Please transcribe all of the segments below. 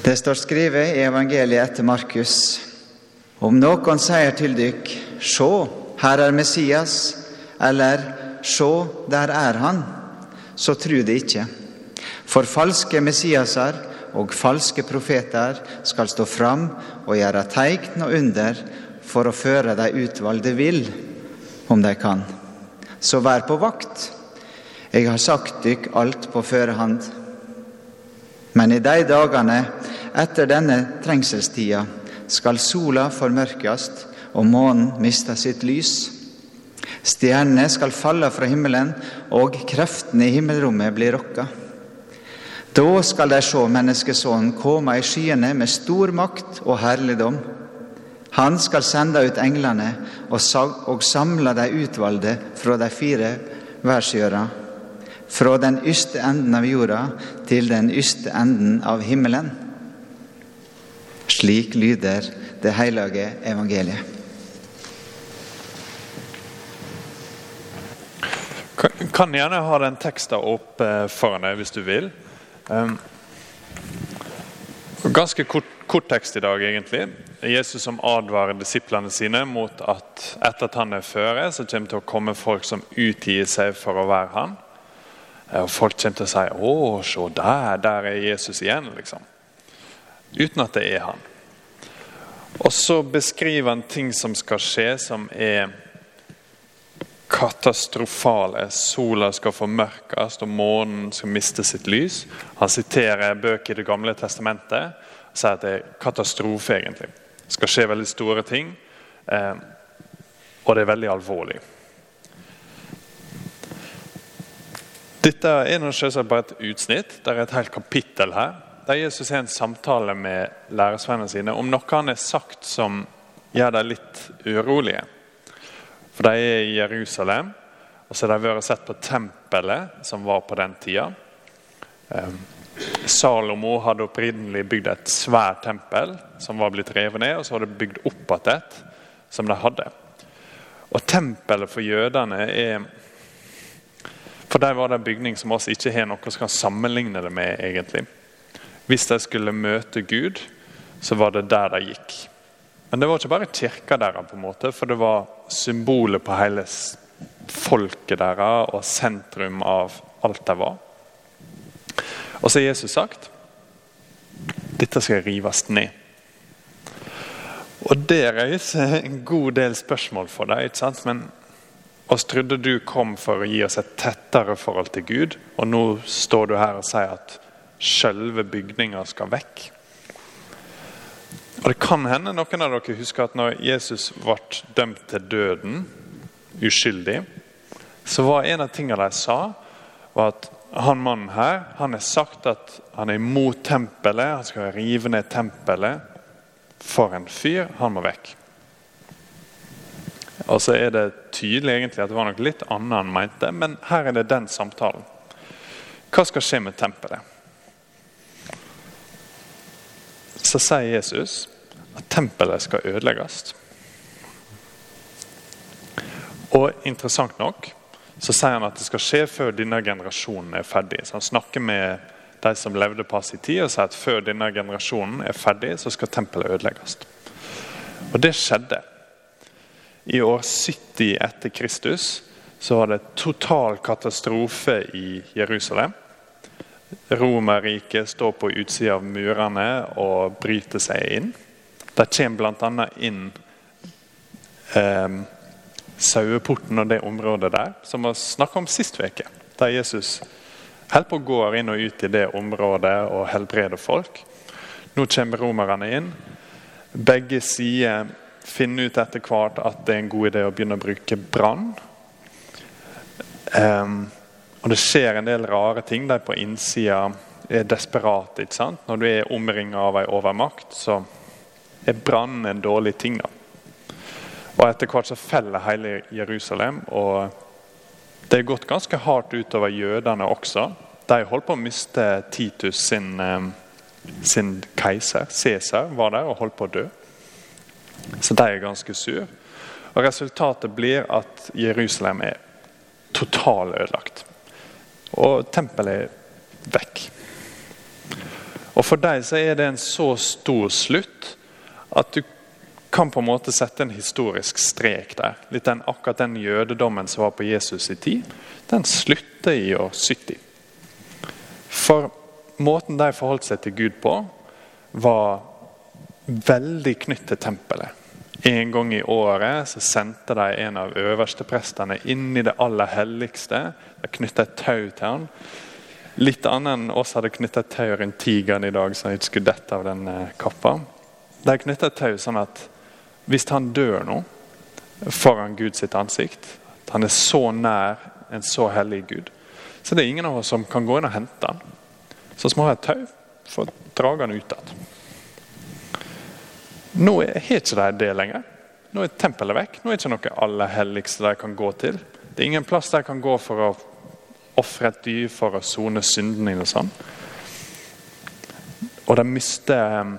Det står skrevet i evangeliet etter Markus. Om noen sier til dykk, sjå, her er Messias, eller sjå, der er han, så tru det ikke. For falske Messiaser og falske profeter skal stå fram og gjøre tegn og under for å føre de utvalgte vill, om de kan. Så vær på vakt. Jeg har sagt dykk alt på førehånd. Men i de dagene etter denne trengselstida skal sola formørkast og månen miste sitt lys. Stjernene skal falle fra himmelen, og kreftene i himmelrommet blir rokka. Da skal de se Menneskesonen komme i skyene med stor makt og herligdom. Han skal sende ut englene og samle de utvalgte fra de fire verdshjørna, fra den yste enden av jorda til den yste enden av himmelen. Slik lyder det hellige evangeliet. Kan gjerne ha den teksten opp foran deg hvis du vil. Um, ganske kort, kort, tekst i dag, egentlig. Jesus som advarer disiplene sine mot at etter at han er føre, så kommer det til å komme folk som utgir seg for å være han. Og Folk kommer til å si 'Å, se der, der er Jesus igjen', liksom. Uten at det er han. Og så beskriver han ting som skal skje, som er katastrofale. Sola skal formørkes, og månen skal miste sitt lys. Han siterer bøker i Det gamle testamentet og sier at det er katastrofe. egentlig. Det skal skje veldig store ting, eh, og det er veldig alvorlig. Dette er selvsagt bare et utsnitt. Det er et helt kapittel her. Der Jesus har en samtale med læresvennene sine om noe han har sagt som gjør dem litt urolige. For De er i Jerusalem, og så har de vært sett på tempelet som var på den tida. Salomo hadde opprinnelig bygd et svært tempel som var blitt revet ned. Og så var det bygd opp igjen et som de hadde. Og Tempelet for jødene er For der var det en bygning som oss ikke har noe som kan sammenligne det med. egentlig. Hvis de skulle møte Gud, så var det der de gikk. Men det var ikke bare kirka deres, på en måte, for det var symbolet på hele folket deres og sentrum av alt de var. Og så har Jesus sagt dette skal rives ned. Og Det reiser en god del spørsmål for deg. ikke sant? Men oss trodde du kom for å gi oss et tettere forhold til Gud, og nå står du her og sier at selve bygninga skal vekk. Og Det kan hende noen av dere husker at når Jesus ble dømt til døden, uskyldig, så var en av tingene de sa, var at han mannen her han har sagt at han er imot tempelet, han skal rive ned tempelet. For en fyr. Han må vekk. Og så er det tydelig egentlig at det var noe litt annet han mente, men her er det den samtalen. Hva skal skje med tempelet? Så sier Jesus at tempelet skal ødelegges. Og interessant nok så sier han at det skal skje før denne generasjonen er ferdig. Så Han snakker med de som levde på sin tid og sier at før denne generasjonen er ferdig, så skal tempelet ødelegges. Og det skjedde. I år 70 etter Kristus så var det total katastrofe i Jerusalem. Romerriket står på utsida av murene og bryter seg inn. Det kommer bl.a. inn eh, saueporten og det området der, som vi snakka om sist uke. Der Jesus holder på å gå inn og ut i det området og helbreder folk. Nå kommer romerne inn. Begge sider finner ut etter hvert at det er en god idé å begynne å bruke brann. Um, og Det skjer en del rare ting der på innsida er desperate. ikke sant? Når du er omringet av ei overmakt, så er brann en dårlig ting. da. Og Etter hvert så feller hele Jerusalem. og Det er gått ganske hardt utover jødene også. De holdt på å miste Titus sin, eh, sin keiser. Cæsar var der og holdt på å dø. Så de er ganske sur. Og Resultatet blir at Jerusalem er totalødelagt. Og tempelet er vekk. Og For dem så er det en så stor slutt at du kan på en måte sette en historisk strek der. Litt den, akkurat den jødedommen som var på Jesus' i tid, den slutter i år 70. For måten de forholdt seg til Gud på, var veldig knytt til tempelet. En gang i året så sendte de en av øversteprestene inn i det aller helligste. De knyttet et tau til han. Litt annet enn oss hadde knyttet et tau rundt tigeren i dag, så han ikke dette av den eh, kappa. De knyttet et tau sånn at hvis han dør nå foran Guds ansikt, at han er så nær en så hellig Gud, så det er ingen av oss som kan gå inn og hente han. Så vi har et tau for å dra han ut igjen. Nå har ikke de det lenger. Nå er tempelet vekk. Nå er det ikke noe aller helligste de kan gå til. Det er ingen plass de kan gå for å ofre et dyr for å sone syndene. Og sånn. Og de mister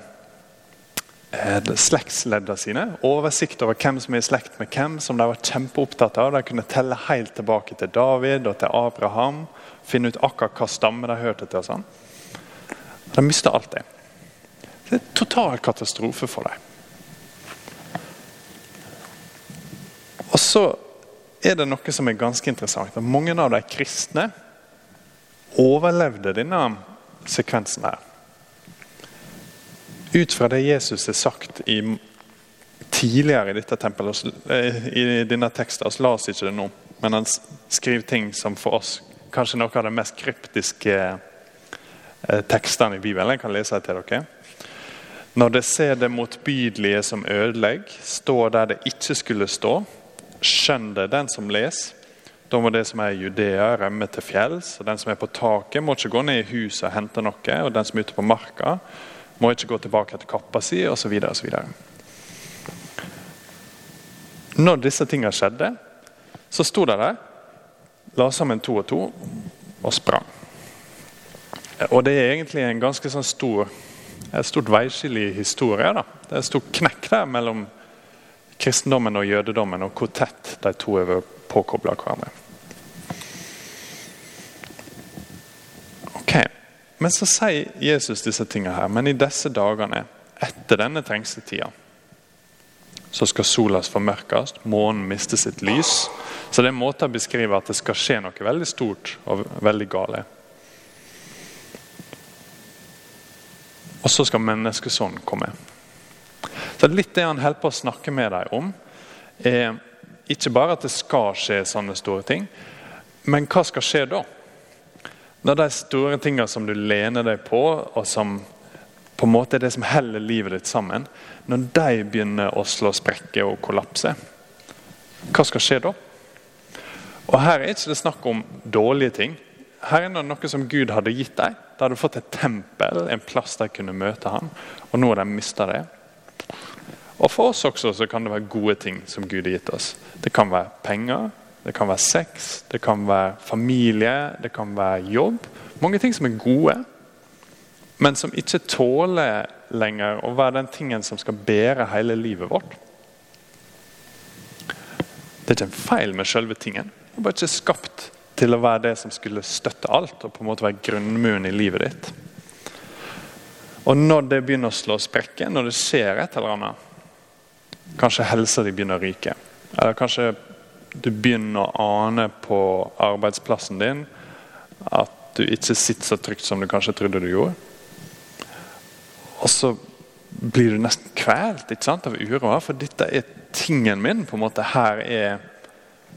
eh, slektsleddene sine. Oversikt over hvem som er i slekt med hvem, som de var kjempeopptatt av. De kunne telle helt tilbake til David og til Abraham. Finne ut akkurat hva stamme de hørte til. og sånn. De mister alt det. Det er total katastrofe for dem. Og så er det noe som er ganske interessant. at Mange av de kristne overlevde denne sekvensen her. Ut fra det Jesus har sagt i, tidligere i tempelet, eh, i denne teksten Vi oss ikke det nå, men han skriver ting som for oss kanskje noe av de mest kryptiske eh, tekstene i Bibelen. Jeg kan lese det til dere. Når det ser det motbydelige som ødelegg, står der det ikke skulle stå. Skjønn det, den som leser. Da må det som er i Judea, rømme til fjells. og Den som er på taket, må ikke gå ned i huset og hente noe. Og den som er ute på marka, må ikke gå tilbake til kappa si, osv. Når disse tingene skjedde, så sto de der, la sammen to og to og sprang. Og det er egentlig en ganske sånn stor et stort veiskille i historien. Da. Det er et stort knekk der mellom kristendommen og jødedommen, og hvor tett de to er påkobla hverandre. Ok, Men så sier Jesus disse tingene her. Men i disse dagene, etter denne trengselstida, så skal sola formørkes, månen miste sitt lys. Så det er en måte å beskrive at det skal skje noe veldig stort og veldig gale. Og så skal menneskesonen komme. Så Litt det han holder på å snakke med deg om, er ikke bare at det skal skje sånne store ting, men hva skal skje da? Når de store tingene som du lener deg på, og som på en måte er det som heller livet ditt sammen, når de begynner å slå sprekker og kollapse, hva skal skje da? Og Her er ikke det snakk om dårlige ting. Her er det noe som Gud hadde gitt deg. De hadde fått et tempel, en plass de kunne møte ham, og nå har de mista det. Og For oss også så kan det være gode ting som Gud har gitt oss. Det kan være penger, det kan være sex, det kan være familie, det kan være jobb. Mange ting som er gode, men som ikke tåler lenger å være den tingen som skal bære hele livet vårt. Det er ikke en feil med selve tingen. Det er bare ikke skapt til å være det som skulle støtte alt og på en måte være grunnmuren i livet ditt. Og når det begynner å slå sprekker, når det skjer et eller annet Kanskje helsa di begynner å ryke. Eller kanskje du begynner å ane på arbeidsplassen din at du ikke sitter så trygt som du kanskje trodde du gjorde. Og så blir du nesten kvelt ikke sant, av uroa, for dette er tingen min. på en måte Her er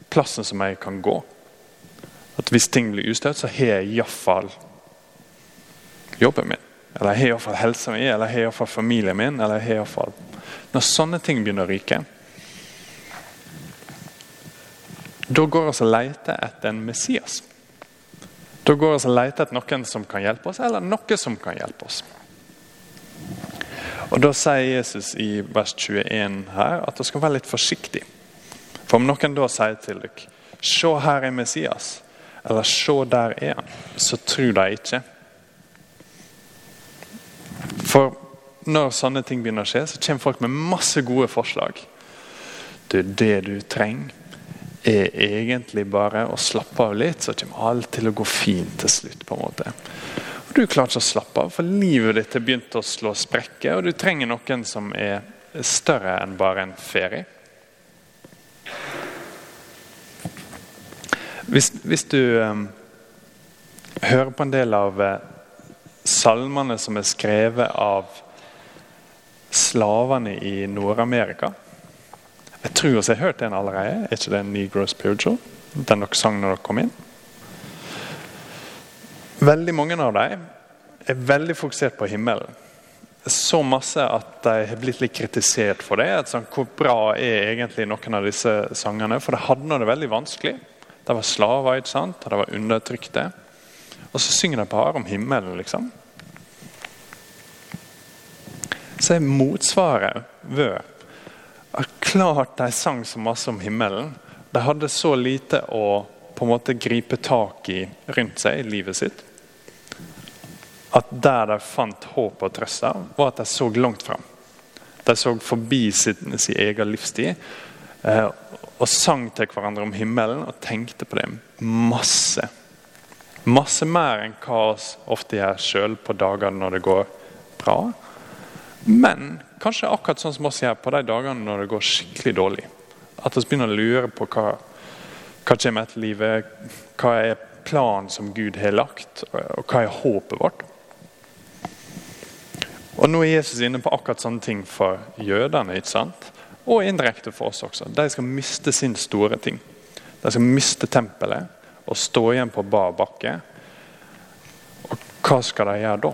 plassen som jeg kan gå. At hvis ting blir ustøtt, så har jeg iallfall jobben min. Eller jeg har iallfall helsa mi, eller jeg har iallfall familien min. eller jeg har i fall... Når sånne ting begynner å ryke, da går vi og leter etter en Messias. Da går vi og leter etter noen som kan hjelpe oss, eller noe som kan hjelpe oss. Og Da sier Jesus i vers 21 her at dere skal være litt forsiktig. For om noen da sier til dere Se, her er Messias eller 'se, der er han', så tror de ikke. For når sånne ting begynner å skje, så kommer folk med masse gode forslag. Du, det du trenger, er egentlig bare å slappe av litt, så kommer alt til å gå fint til slutt. på en måte. Og du klarer ikke å slappe av, for livet ditt har begynt å slå sprekker, og du trenger noen som er større enn bare en ferie. Hvis, hvis du um, hører på en del av uh, salmene som er skrevet av slavene i Nord-Amerika Jeg tror også jeg har hørt den allerede. Er ikke det Negro Spiritual? Den dere sang når dere kom inn? Veldig mange av dem er veldig fokusert på himmelen. Så masse at de har blitt litt kritisert for det. Sånn, hvor bra er egentlig noen av disse sangene? For de hadde det veldig vanskelig. De var slaver, ikke sant? og de var undertrykte. Og så synger de bare om himmelen, liksom. Så er motsvaret ved at klart de sang så masse om himmelen. De hadde så lite å på en måte gripe tak i rundt seg i livet sitt. At der de fant håp og trøst, var at de så langt fram. De så forbi sin, sin egen livstid. Eh, og sang til hverandre om himmelen og tenkte på det masse. Masse mer enn hva vi ofte gjør sjøl på dager når det går bra. Men kanskje akkurat sånn som vi gjør på de dagene når det går skikkelig dårlig. At vi begynner å lure på hva, hva kommer etter livet, hva er planen som Gud har lagt, og hva er håpet vårt. Og Nå er Jesus inne på akkurat sånne ting for jødene. ikke sant? Og indirekte for oss også. De skal miste sin store ting. De skal miste tempelet og stå igjen på bar bakke. Og hva skal de gjøre da?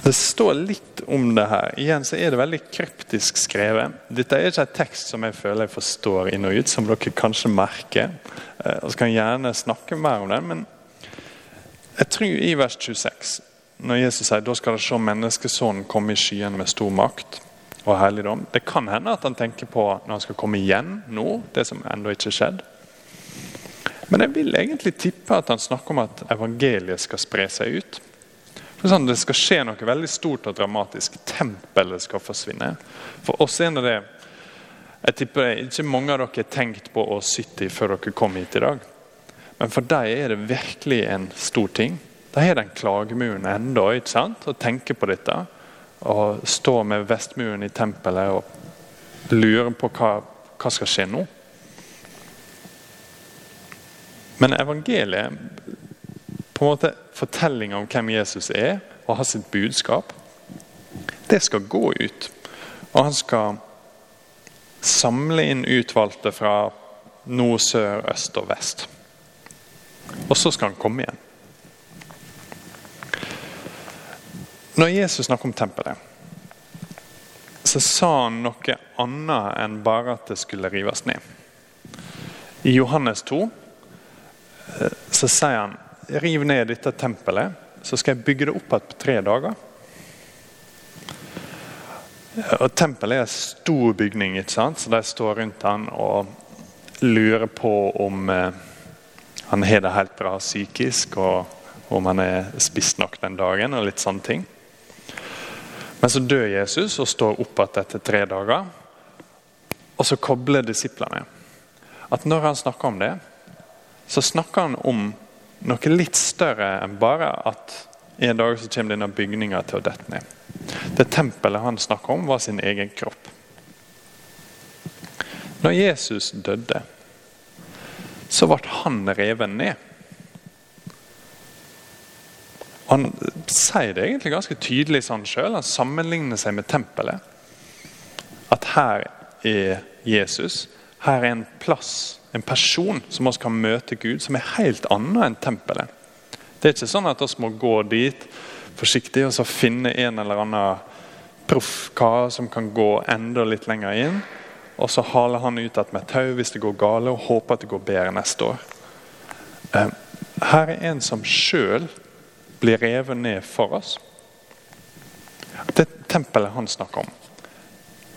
Det står litt om det her. Igjen så er det veldig kryptisk skrevet. Dette er ikke en tekst som jeg føler jeg forstår inn og ut, som dere kanskje merker. Eh, og så kan jeg gjerne snakke mer om den, men jeg tror i vers 26 når Jesus sier da skal det se menneskesonen komme i skyen med stor makt og helligdom. Det kan hende at han tenker på når han skal komme igjen nå, det som ennå ikke er skjedd. Men jeg vil egentlig tippe at han snakker om at evangeliet skal spre seg ut. For sånn, Det skal skje noe veldig stort og dramatisk. Tempelet skal forsvinne. For oss er det Jeg tipper det ikke mange av dere har tenkt på å sitte før dere kom hit i dag. Men for dem er det virkelig en stor ting. Da har den klagemuren ennå sant? og tenker på dette. Og står med vestmuren i tempelet og lurer på hva, hva skal skje nå. Men evangeliet, på en måte fortellinga om hvem Jesus er, og har sitt budskap, det skal gå ut. Og han skal samle inn utvalgte fra nord, sør, øst og vest. Og så skal han komme igjen. Når Jesus snakker om tempelet, så sa han noe annet enn bare at det skulle rives ned. I Johannes 2 eh, så sier han riv ned dette tempelet, så skal jeg bygge det opp igjen på tre dager. Og Tempelet er en stor bygning, ikke sant? så de står rundt han og lurer på om eh, han har det helt bra psykisk, og om han er spist nok den dagen, og litt sånne ting. Men så dør Jesus og står opp igjen etter tre dager. Og så kobler disiplene at når han snakker om det, så snakker han om noe litt større enn bare at en dag så kommer denne bygninga til å dette ned. Det tempelet han snakker om, var sin egen kropp. Når Jesus døde, så ble han revet ned. Han sier det egentlig ganske tydelig sånn sjøl. Han sammenligner seg med tempelet. At her er Jesus. Her er en plass, en person, som vi kan møte Gud, som er helt annet enn tempelet. Det er ikke sånn at vi må gå dit forsiktig og så finne en eller annen proffkar som kan gå enda litt lenger inn. Og så haler han ut igjen med tau hvis det går gale, og håper at det går bedre neste år. Eh, her er en som sjøl blir revet ned for oss. Det tempelet han snakker om,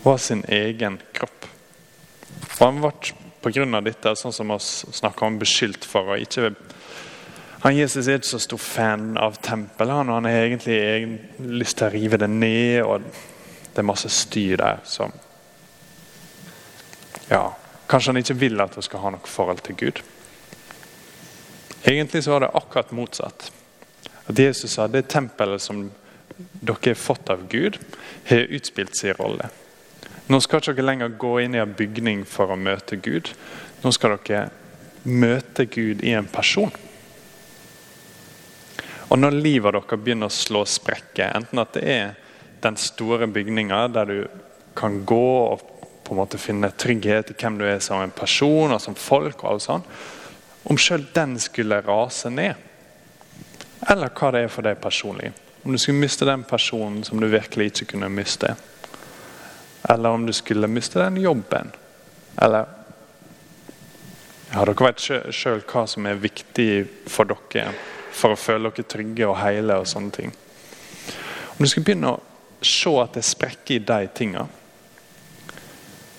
var sin egen kropp. Og Han ble pga. dette, sånn som vi snakker om, beskyldt for å ikke han Jesus er ikke så stor fan av tempelet. Han, han har egentlig lyst til å rive det ned, og det er masse styr der. som ja, Kanskje han ikke vil at vi skal ha noe forhold til Gud. Egentlig så var det akkurat motsatt. At Jesus sa det tempelet som dere har fått av Gud, har utspilt sin rolle. Nå skal dere ikke lenger gå inn i en bygning for å møte Gud. Nå skal dere møte Gud i en person. Og når livet deres begynner å slå sprekker, enten at det er den store bygninga der du kan gå og på en måte finne trygghet i hvem du er som en person og som folk, og alt sånt, om sjøl den skulle rase ned, eller hva det er for deg personlig Om du skulle miste den personen som du virkelig ikke kunne miste, eller om du skulle miste den jobben, eller ja, Dere vet sjøl hva som er viktig for dere for å føle dere trygge og hele og sånne ting. Om du skulle begynne å se at det sprekker i de tingene,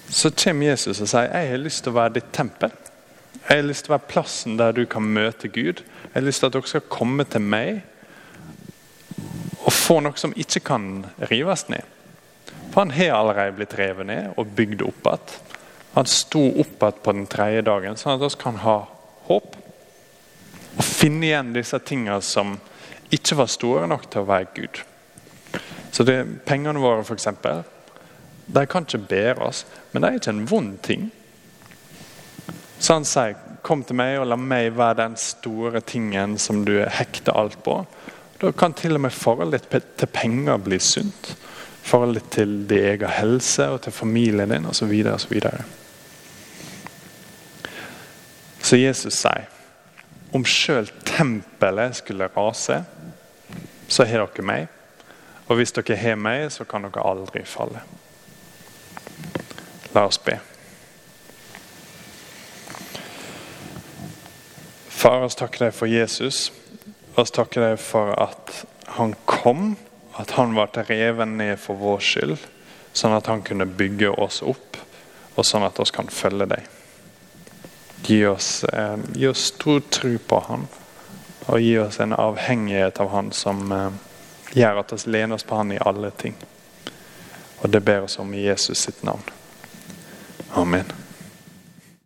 så kommer Jesus og sier jeg har lyst til å være ditt tempel. Jeg har lyst til å være plassen der du kan møte Gud. Jeg har lyst til at dere skal komme til meg og få noe som ikke kan rives ned. For han har allerede blitt revet ned og bygd opp igjen. Han sto opp igjen på den tredje dagen, sånn at vi kan ha håp. Og finne igjen disse tingene som ikke var store nok til å være Gud. Så det, Pengene våre, f.eks., de kan ikke bæres, men det er ikke en vond ting. Så han sier, 'Kom til meg og la meg være den store tingen som du hekter alt på.' Da kan til og med forholdet til penger bli sunt. Forholdet til din egen helse og til familien din osv. Så, så, videre. så Jesus sier om sjøl tempelet skulle rase, så har dere meg. Og hvis dere har meg, så kan dere aldri falle. La oss be. Far, oss takker deg for Jesus. Oss takker deg for at han kom, at han ble revet ned for vår skyld, sånn at han kunne bygge oss opp, og sånn at oss kan følge deg. Gi oss, eh, gi oss stor tro på han, og gi oss en avhengighet av han som eh, gjør at vi lener oss på han i alle ting. Og det ber oss om i Jesus sitt navn. Amen.